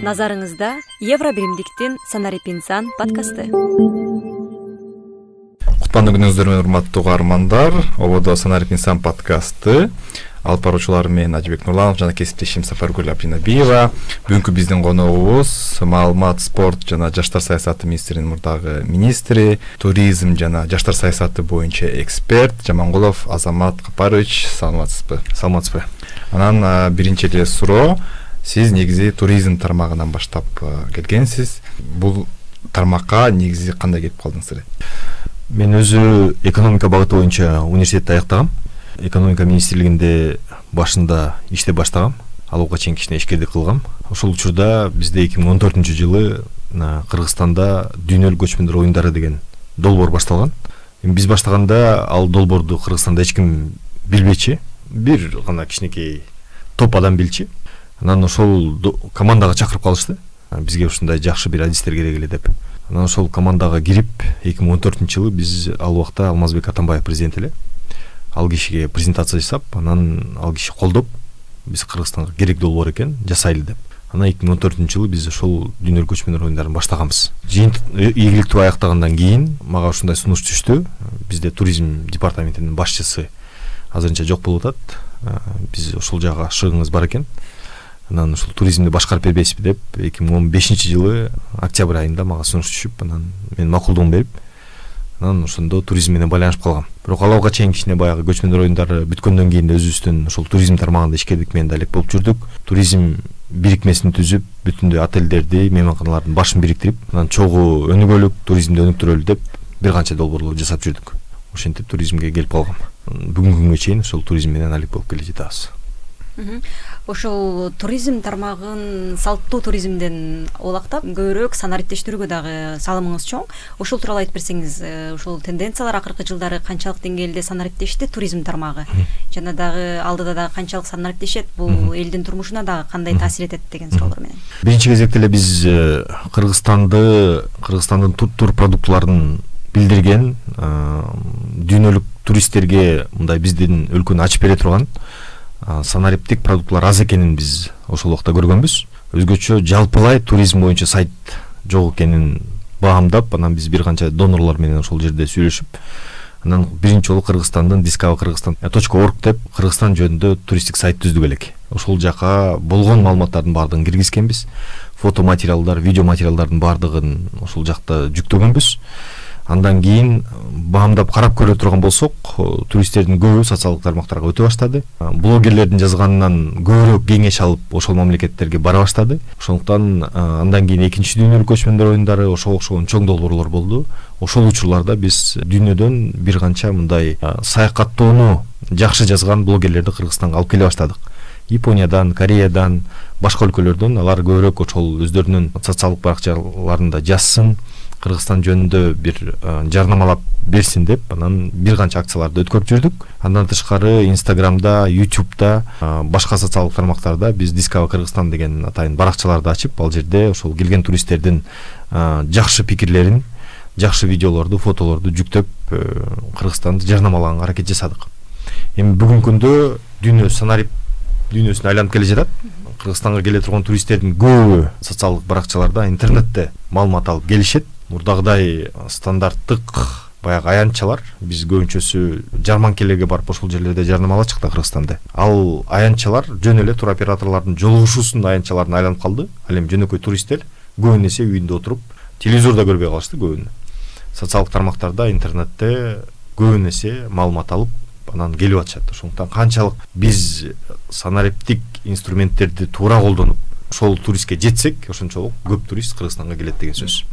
назарыңызда евро биримдиктин санарип инсан подкасты. Кутмандуу күнүңүздөр менен урматтуу угармандар ободо санарип инсан подкасты. Алып баруучулар мен ажыбек нурланов жана кесиптешим сапаргүл абдинабиева бүгүнкү биздин коногубуз маалымат спорт жана жаштар саясаты министринин мурдагы министри туризм жана жаштар саясаты боюнча эксперт жамангулов азамат капарович. Саламатсызбы? Саламатсызбы. Анан биринчи эле суроо сиз негизи туризм тармагынан баштап келгенсиз. Бул тармакка негизи кандай келип калдыңыз эле? Мен өзү экономика багыты боюнча университетти аяктагам. Экономика министрлигинде башында иштеп баштагам. Ал убакка чейин кичине ишкердик кылгам. Ошол учурда бизде эки миң он төртүнчү жылы кыргызстанда дүйнөлүк көчмөндөр оюндары деген долбоор башталган. Эми биз баштаганда ал долбоорду кыргызстанда эч ким билбечү бир гана кичинекей топ адам билчү анан ошол командага чакырып калышты бизге ушундай жакшы бир адистер керек эле деп. Анан ошол командага кирип эки миң он төртүнчү жылы биз ал убакта алмазбек атамбаев президент эле. Ал кишиге презентация жасап анан ал киши колдоп биз кыргызстанга керек долбоор экен жасайлы деп. Анан эки миң он төртүнчү жылы биз ошол дүйнөлүк көчмөндөр оюндарын баштаганбыз жыйынтык ийгиликтүү аяктагандан кийин мага ушундай сунуш түштү. Бизде туризм департаментинин башчысы азырынча жок болуп атат. Биз ошол жака шыгыңыз бар экен анан ушул туризмди башкарып бербейсизби деп эки миң он бешинчи жылы октябрь айында мага сунуш түшүп анан мен макулдугумду берип анан ошондо туризм менен байланышып калгам. Бирок ал убакка чейин кичине баягы көчмөндөр оюндары бүткөндөн кийин өзүбүздүн ошол туризм тармагында ишкердик менен да элек болуп жүрдүк. Туризм бирикмесин түзүп бүтүндөй отелдерди мейманканалардын башын бириктирип анан чогуу өнүгөлүк туризмди өнүктүрөлү деп бир канча долбоорлор жасап жүрдүк. Ошентип туризмге келип калгам. Бүгүнкү күнгө чейин ошол туризм менен алек болуп келе жатабыз ошол туризм тармагын салттуу туризмден улактап көбүрөөк санариптештирүүгө дагы салымыңыз чоң. Ошол тууралуу айтып берсеңиз э, ушул тенденциялар акыркы жылдары канчалык деңгээлде санариптешти туризм тармагы. Жана дагы алдыда дагы канчалык санариптешет бул элдин турмушуна дагы кандай таасир этет деген суроолор менен. Биринчи кезекте эле биз э, кыргызстанды кыргызстандын тур продуктыларын билдирген э, дүйнөлүк туристтерге мындай биздин өлкөнү ачып бере турган санариптик продуктылар аз экенин биз ошол убакта көргөнбүз. Өзгөчө жалпылай туризм боюнча сайт жок экенин баамдап анан биз бир канча донорлор менен ошол жерде сүйлөшүп анан биринчи жолу кыргызстандын дискава кыргызстан точка орг деп кыргызстан жөнүндө туристтик сайт түздүк элек. Ошол жака болгон маалыматтардын баардыгын киргизгенбиз. Фото материалдар видео материалдардын баардыгын ошол жакта жүктөгөнбүз андан кийин баамдап карап көрө турган болсок туристтердин көбү социалдык тармактарга өтө баштады. Блогерлердин жазганынан көбүрөөк кеңеш алып ошол мамлекеттерге бара баштады. Ошондуктан андан кийин экинчи дүйнөлүк көчмөндөр оюндары ошого окшогон чоң долбоорлор болду. Ошол учурларда биз дүйнөдөн бир канча мындай саякаттоону жакшы жазган блогерлерди кыргызстанга алып келе баштадык. Япониядан кореядан башка өлкөлөрдөн алар көбүрөөк ошол өздөрүнүн социалдык баракчаларында жазсын кыргызстан жөнүндө бир жарнамалап берсин деп анан бир канча акцияларды өткөрүп жүрдүк. Андан тышкары инстаграмда ютубта башка социалдык тармактарда биз дискава кыргызстан деген атайын баракчаларды ачып ал жерде ошол келген туристтердин жакшы пикирлерин жакшы видеолорду фотолорду жүктөп э, кыргызстанды жарнамалаганга аракет жасадык. Эми бүгүнкү күндө дүйнө санарип дүйнөсүнө айланып келе жатат. Кыргызстанга келе турган туристтердин көбү социалдык баракчаларда интернетте маалымат алып келишет мурдагыдай стандарттык баягы аянтчалар. Биз көбүнчөсү жарманкелерге барып ошол жерлерде жарнамалачык да кыргызстанды ал аянтчалар жөн эле туроператорлордун жолугушуусунун аянтчаларына айланып калды. Ал эми жөнөкөй туристтер көбүн эсе үйүндө отуруп телевизор да көрбөй калышты көбүнө. Социалдык тармактарда интернетте көбүн эсе маалымат алып анан келип атышат. Ошондуктан канчалык биз санариптик инструменттерди туура колдонуп ошол туристке жетсек ошончолук көп турист кыргызстанга келет деген сөз.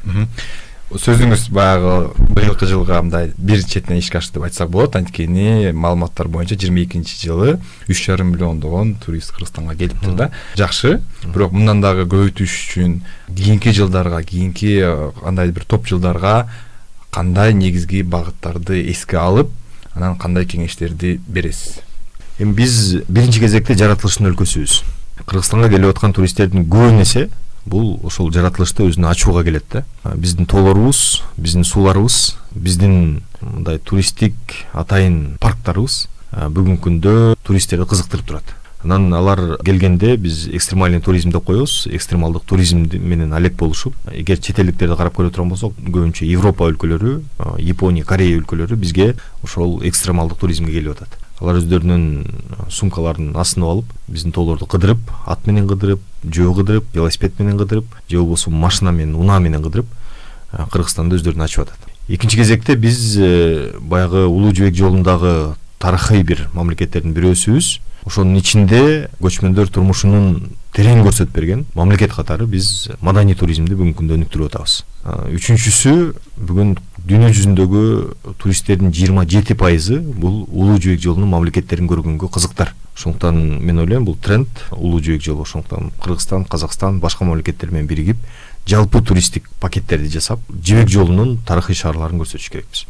Сөзүңүз баягы быйылкы жылга мындай бир четинен ишке ашты деп айтсак болот анткени маалыматтар боюнча жыйырма экинчи жылы үч жарым миллиондогон турист кыргызстанга келиптир да. Жакшы бирок мындан дагы көбөйтүш үчүн кийинки жылдарга кийинки кандайдыр бир топ жылдарга кандай негизги багыттарды эске алып анан кандай кеңештерди бересиз? Эми биз биринчи кезекте жаратылыштын өлкөсүбүз кыргызстанга келип аткан туристтердин көбүн эсе бул ошол жаратылышты өзүнө ачууга келет да. Биздин тоолорубуз биздин сууларыбыз биздин мындай туристтик атайын парктарыбыз бүгүнкү күндө туристтерди кызыктырып турат. Анан алар келгенде биз экстремальный туризм деп коебуз. Экстремалдык туризм менен алек болушуп эгер чет элдиктерди карап көрө турган болсок көбүнчө европа өлкөлөрү япония корея өлкөлөрү бизге ошол экстремалдык туризмге келип атат алар өздөрүнүн сумкаларын асынып алып биздин тоолорду кыдырып ат менен кыдырып жөө кыдырып велосипед менен кыдырып же болбосо машина менен унаа менен кыдырып кыргызстанды өздөрүнө ачып атат. Экинчи кезекте биз э, баягы улуу жибек жолундагы тарыхый бир мамлекеттердин бирөөсүбүз ошонун ичинде көчмөндөр турмушунун терең көрсөтүп берген мамлекет катары биз маданий туризмди бүгүнкү күндө өнүктүрүп атабыз. Үчүнчүсү бүгүн дүйнө жүзүндөгү туристтердин жыйырма жети пайызы бул улуу жибек жолунун мамлекеттерин көргөнгө кызыктар. Ошондуктан мен ойлойм бул тренд улуу жибек жолу ошондуктан кыргызстан казакстан башка мамлекеттер менен биригип жалпы туристтик пакеттерди жасап жибек жолунун тарыхый шаарларын көрсөтүш керекпиз.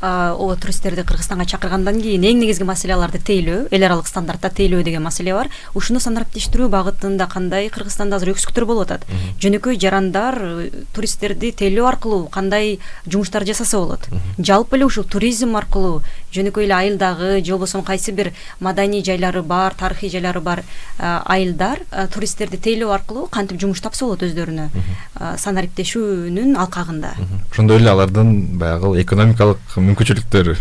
Ооба туристтерди кыргызстанга чакыргандан кийин эң негизги маселе аларды тейлөө эл аралык стандартта тейлөө деген маселе бар. Ушуну санариптештирүү багытында кандай кыргызстанда азыр өксүктөр болуп атат? Жөнөкөй жарандар э, туристтерди тейлөө аркылуу кандай жумуштар жасаса болот? Жалпы эле ушул туризм аркылуу жөнөкөй эле айылдагы же болбосо кайсы бир маданий жайлары бар тарыхый жайлары бар айылдар туристтерди тейлөө аркылуу кантип жумуш тапса болот өздөрүнө санариптешүүнүн алкагында. Ошондой эле алардын баягы экономикалык мүмкүнчүлүктөрү.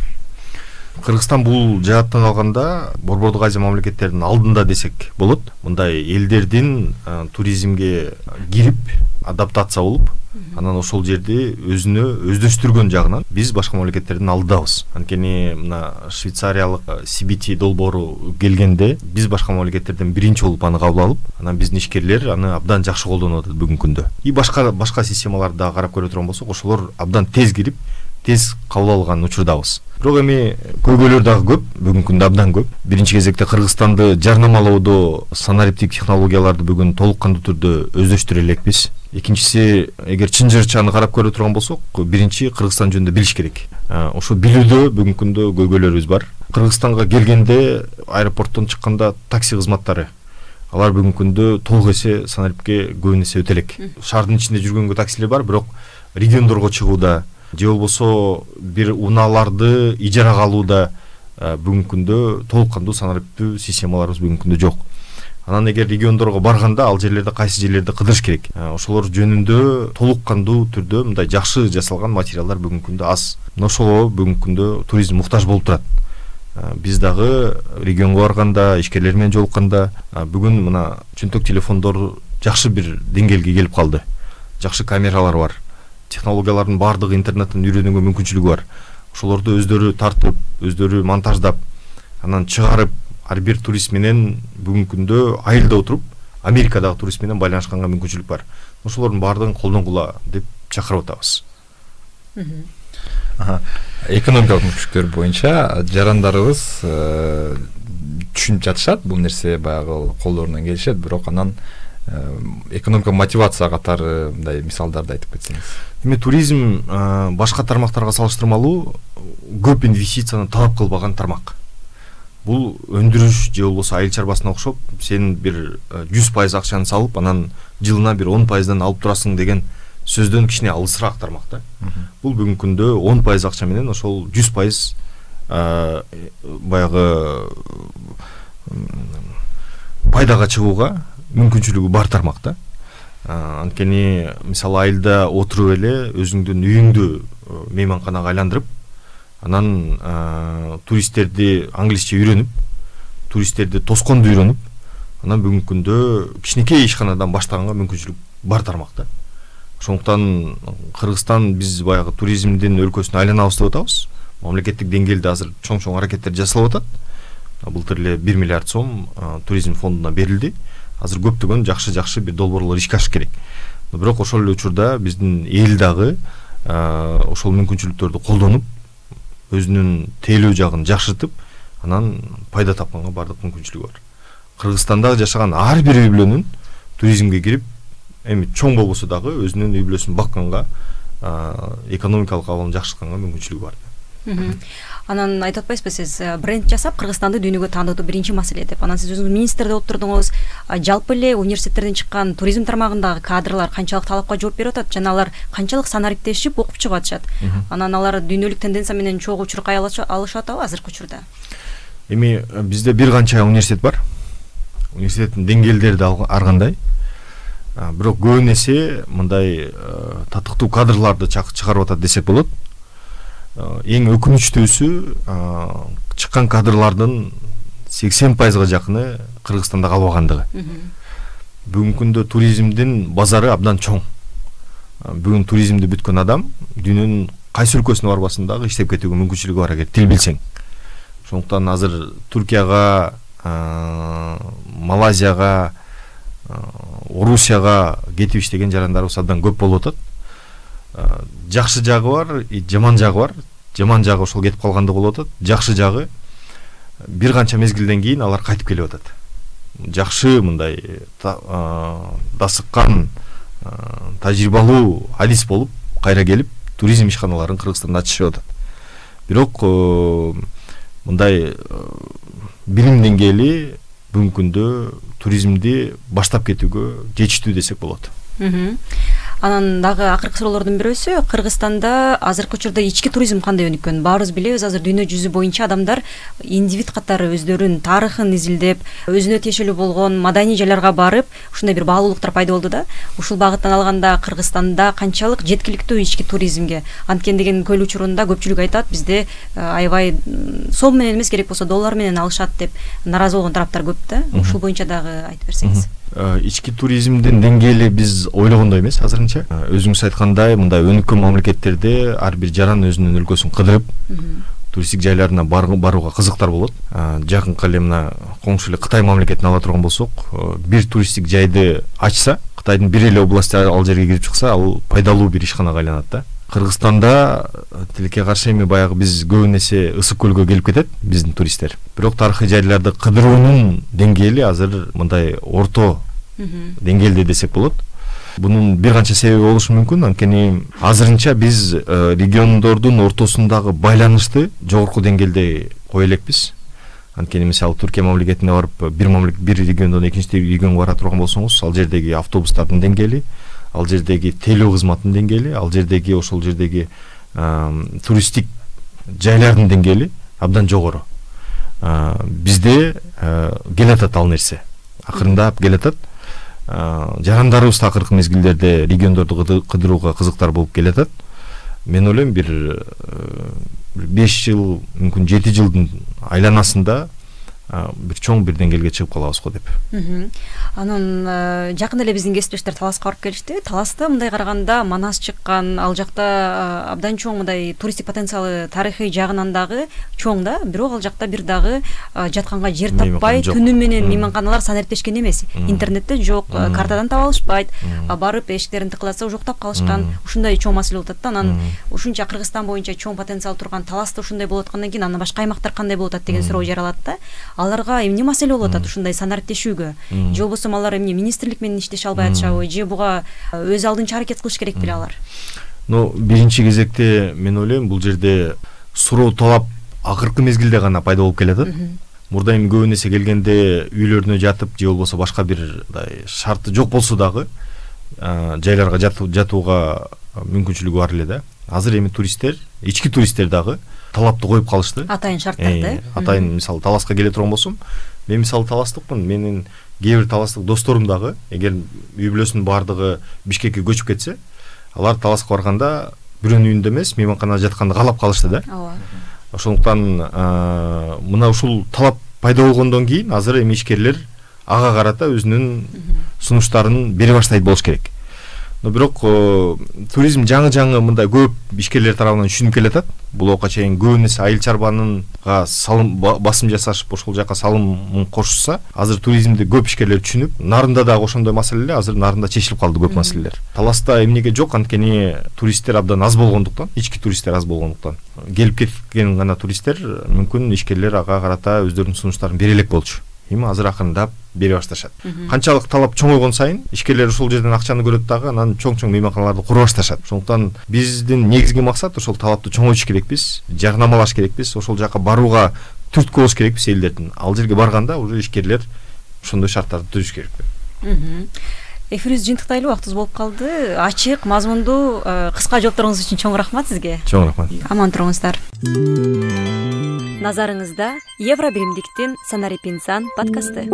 Кыргызстан бул жааттан алганда борбордук азия мамлекеттеринин алдында десек болот. Мындай элдердин туризмге кирип адаптация болуп анан ошол жерди өзүнө өздөштүргөн жагынан биз башка мамлекеттердин алдыдабыз анткени мына швейцариялык сибити долбоору келгенде биз башка мамлекеттерден биринчи болуп аны кабыл алып анан биздин ишкерлер аны абдан жакшы колдонуп атат бүгүнкү күндө. И башка башка системаларды дагы карап көрө турган болсок ошолор абдан тез кирип тез кабыл алган учурдабыз. Бирок эми көйгөйлөр дагы көп бүгүнкү күндө абдан көп. Биринчи кезекте кыргызстанды жарнамалоодо санариптик технологияларды бүгүн толук кандуу түрдө өздөштүрө элекпиз экинчиси эгер чын жырчаны карап көрө турган болсок биринчи кыргызстан жөнүндө билиш керек. Ошо билүүдө бүгүнкү күндө көйгөйлөрүбүз бар. Кыргызстанга келгенде аэропорттон чыкканда такси кызматтары. Алар бүгүнкү күндө толук эсе санарипке көбүн эсе өтө элек шаардын ичинде жүргөнгө таксилер бар бирок региондорго чыгууда. Же болбосо бир унааларды ижарага алууда бүгүнкү күндө толук кандуу санариптүү системаларыбыз бүгүнкү күндө жок анан эгер региондорго барганда ал жерлерде кайсы жерлерди кыдырыш керек? Ошолор жөнүндө толук кандуу түрдө мындай жакшы жасалган материалдар бүгүнкү күндө аз. Мына ошого бүгүнкү күндө туризм муктаж болуп турат. Биз дагы регионго барганда ишкерлер менен жолукканда бүгүн мына чөнтөк телефондор жакшы бир деңгээлге келип калды. Жакшы камералар бар. Технологиялардын баардыгы интернеттен үйрөнүүгө мүмкүнчүлүгү бар. Ошолорду өздөрү тартып өздөрү монтаждап анан чыгарып ар бир турист менен бүгүнкү күндө айылда отуруп америкадагы турист менен байланышканга мүмкүнчүлүк бар. Ошолордун баардыгын колдонгула деп чакырып атабыз. Экономикалык мүмкүнчүлүктөр боюнча жарандарыбыз э, түшүнүп жатышат. Бул нерсе баягы колдорунан келишет. Бирок анан э, экономикалык мотивация катары мындай мисалдарды айтып кетсеңиз. Эми туризм э, башка тармактарга салыштырмалуу көп инвестицияны талап кылбаган тармак бул өндүрүш же болбосо айыл чарбасына окшоп сен бир э, жүз пайыз акчаны салып анан жылына бир он пайыздан алып турасың деген сөздөн кичине алысыраак тармак да. Бул бүгүнкү күндө он пайыз акча менен ошол жүз пайыз э, баягы пайдага чыгууга мүмкүнчүлүгү бар тармак да. Анткени мисалы айылда отуруп эле өзүңдүн үйүңдү э, мейманканага айландырып анан туристтерди англисче үйрөнүп туристтерди тосконду үйрөнүп анан бүгүнкү күндө кичинекей ишканадан баштаганга мүмкүнчүлүк бар тармак да ошондуктан кыргызстан биз баягы туризмдин өлкөсүнө айланабыз деп атабыз. Мамлекеттик деңгээлде азыр чоң чоң аракеттер жасалып атат. Былтыр эле бир миллиард сом туризм фондуна берилди. Азыр көптөгөн жакшы жакшы бир долбоорлор ишке ашыш керек. Бирок ошол эле учурда биздин эл дагы ошол мүмкүнчүлүктөрдү колдонуп өзүнүн тейлөө жагын жакшыртып анан пайда тапканга баардык мүмкүнчүлүгү бар. Кыргызстанда жашаган ар бир үй бүлөнүн туризмге кирип эми чоң болбосо дагы өзүнүн үй бүлөсүн бакканга экономикалык абалын жакшыртканга мүмкүнчүлүгү бар анан айтып атпайсызбы сиз э, бренд жасап кыргызстанды дүйнөгө таанытуу биринчи маселе деп. Анан сиз өзүңүз министр болуп турдуңуз. Жалпы эле университеттерден чыккан туризм тармагындагы кадрлар канчалык талапка жооп берип атат жана алар канчалык санариптешип окуп чыгып атышат? Анан алар дүйнөлүк тенденция менен чогуу чуркай алышып атабы азыркы учурда. Эми э, бизде бир канча университет бар. Университеттин деңгээлдери да ар кандай. Бирок көбүн эсе мындай татыктуу кадрларды чыгарып атат десек болот эң өкүнүчтүүсү чыккан кадрлардын сексен пайызга жакыны кыргызстанда калбагандыгы. Бүгүнкү күндө туризмдин базары абдан чоң. Бүгүн туризмди бүткөн адам дүйнөнүн кайсы өлкөсүнө барбасын дагы иштеп кетүүгө мүмкүнчүлүгү бар эгер тил билсең ошондуктан азыр туркияга малайзияга орусияга кетип иштеген жарандарыбыз абдан көп болуп атат. Жакшы жагы бар и жаман жагы бар жаман жагы ошол кетип калгандыгы болуп атат. Жакшы жагы. Бир канча мезгилден кийин алар кайтып келип атат. Жакшы мындай дасыккан тажрыйбалуу адис болуп кайра келип туризм ишканаларын кыргызстанда ачышып атат. Бирок мындай билим деңгээли бүгүнкү күндө туризмди баштап кетүүгө жетиштүү десек болот анан дагы акыркы суроолордун бирөөсү кыргызстанда азыркы учурда ички туризм кандай өнүккөн? Баарыбыз билебиз азыр дүйнө жүзү боюнча адамдар индивид катары өздөрүнүн тарыхын изилдеп өзүнө тиешелүү болгон маданий жайларга барып ушундай бир баалуулуктар пайда болду да. Ушул багыттан алганда кыргызстанда канчалык жеткиликтүү ички туризмге анткени деген көл учурунда көпчүлүк айтат бизде аябай сом менен эмес керек болсо доллар менен алышат деп нааразы болгон тараптар көп да. Ушул боюнча дагы айтып берсеңиз. Э, ички туризмдин деңгээли биз ойлогондой эмес азырынча. Э, өзүңүз айткандай мындай өнүккөн мамлекеттерде ар бир жаран өзүнүн өлкөсүн кыдырып туристтик жайларына барууга кызыктар болот. Э, жакынкы эле мына коңшу эле кытай мамлекетин ала турган болсок бир туристтик жайды ачса кытайдын бир эле области ал жерге кирип чыкса ал пайдалуу бир ишканага айланат да кыргызстанда тилекке каршы эми баягы биз көбүн эсе ысык көлгө келип кетет биздин туристтер. Бирок тарыхый жайларды кыдыруунун деңгээли азыр мындай орто деңгээлде десек болот. Бунун бир канча себеби болушу мүмкүн. Анткени азырынча биз э, региондордун ортосундагы байланышты жогорку деңгээлде кое элекпиз. Анткени мисалы туркия мамлекетине барып бир бир региондон экинчи регионго бара турган болсоңуз ал жердеги автобустардын деңгээли ал жердеги тейлөө кызматынын деңгээли ал жердеги ошол жердеги туристтик жайлардын деңгээли абдан жогору. Бизде келатат ал нерсе. Акырындап келатат жарандарыбыз да акыркы мезгилдерде региондорду кыдырууга кызыктар болуп келатат. Мен ойлойм бир беш жыл мүмкүн жети жылдын айланасында бир чоң бир деңгээлге чыгып калабыз го деп. Анан э, жакында эле биздин кесиптештер таласка барып келишти. Таласта мындай караганда манас чыккан ал жакта э, абдан чоң мындай туристтик потенциалы тарыхый жагынан дагы чоң да. Бирок ал жакта бир дагы э, жатканга жер таппай түнү менен мейманканалар санариптешкен эмес. Интернетте жок картадан таба алышпайт. Барып эшиктерин тыкылдатса ужуктап калышкан. Ушундай чоң маселе болуп атат да. Анан ушунча кыргызстан боюнча чоң потенциал турган таласта ушундай болуп аткандан кийин анан башка аймактар кандай болуп атат деген суроо жаралат да аларга эмне маселе болуп атат ушундай санариптешүүгө же болбосо алар эмне министрлик менен иштеше албай атышабы? Же буга өз алдынча аракет кылыш керек беле алар? Ну биринчи кезекте мен ойлойм бул жерде суроо талап акыркы мезгилде гана пайда болуп келатат. Мурда эми көбүн эсе келгенде үйлөрүнө жатып же болбосо башка бир мындай шарты жок болсо дагы жайларга жатууга мүмкүнчүлүгү бар эле да азыр эми туристтер ички туристтер дагы талапты коюп калышты. Атайын шарттарды. Э атайын мисалы таласка келе турган болсом мен мисалы таластыкмын. Менин кээ бир таластык досторум дагы эгер үй бүлөсүнүн баардыгы бишкекке көчүп кетсе алар таласка барганда бирөөнүн үйүндө эмес мейманканада жатканды каалап калышты да. Ооба. Ошондуктан мына ушул талап пайда болгондон кийин азыр эми ишкерлер ага карата өзүнүн сунуштарын бере баштайт болуш керек бирок э, туризм жаңы жаңы мындай көп ишкерлер тарабынан түшүнүп келатат. Булоокка чейин көбүн эсе айыл чарбанынга салым басым жасашып ошол жака салымын кошушса азыр туризмди көп ишкерлер түшүнүп нарында дагы ошондой маселе эле азыр нарында чечилип калды көп маселелер. Таласта эмнеге жок анткени туристтер абдан аз болгондуктан ички туристтер аз болгондуктан. Келип кеткен гана туристтер мүмкүн ишкерлер ага карата өздөрүнүн сунуштарын бере элек болчу. Эми азыр акырындап бере башташат. Канчалык талап чоңойгон сайын ишкерлер ушул жерден акчаны көрөт дагы анан чоң чоң мейманканаларды кура башташат. Ошондуктан биздин негизги максат ошол талапты чоңойтуш керекпиз жарнамалаш керекпиз ошол жака барууга түрткү болуш керекпиз элдердин. Ал жерге барганда уже ишкерлер ошондой шарттарды түзүш керек эфирибизди жыйынтыктайлы убактыбыз болуп калды. Ачык мазмундуу э, кыска жоопторуңуз үчүн чоң рахмат сизге. Чоң рахмат. Аман туруңуздар. Назарыңызда евробиримдиктин санарип инсан подкасты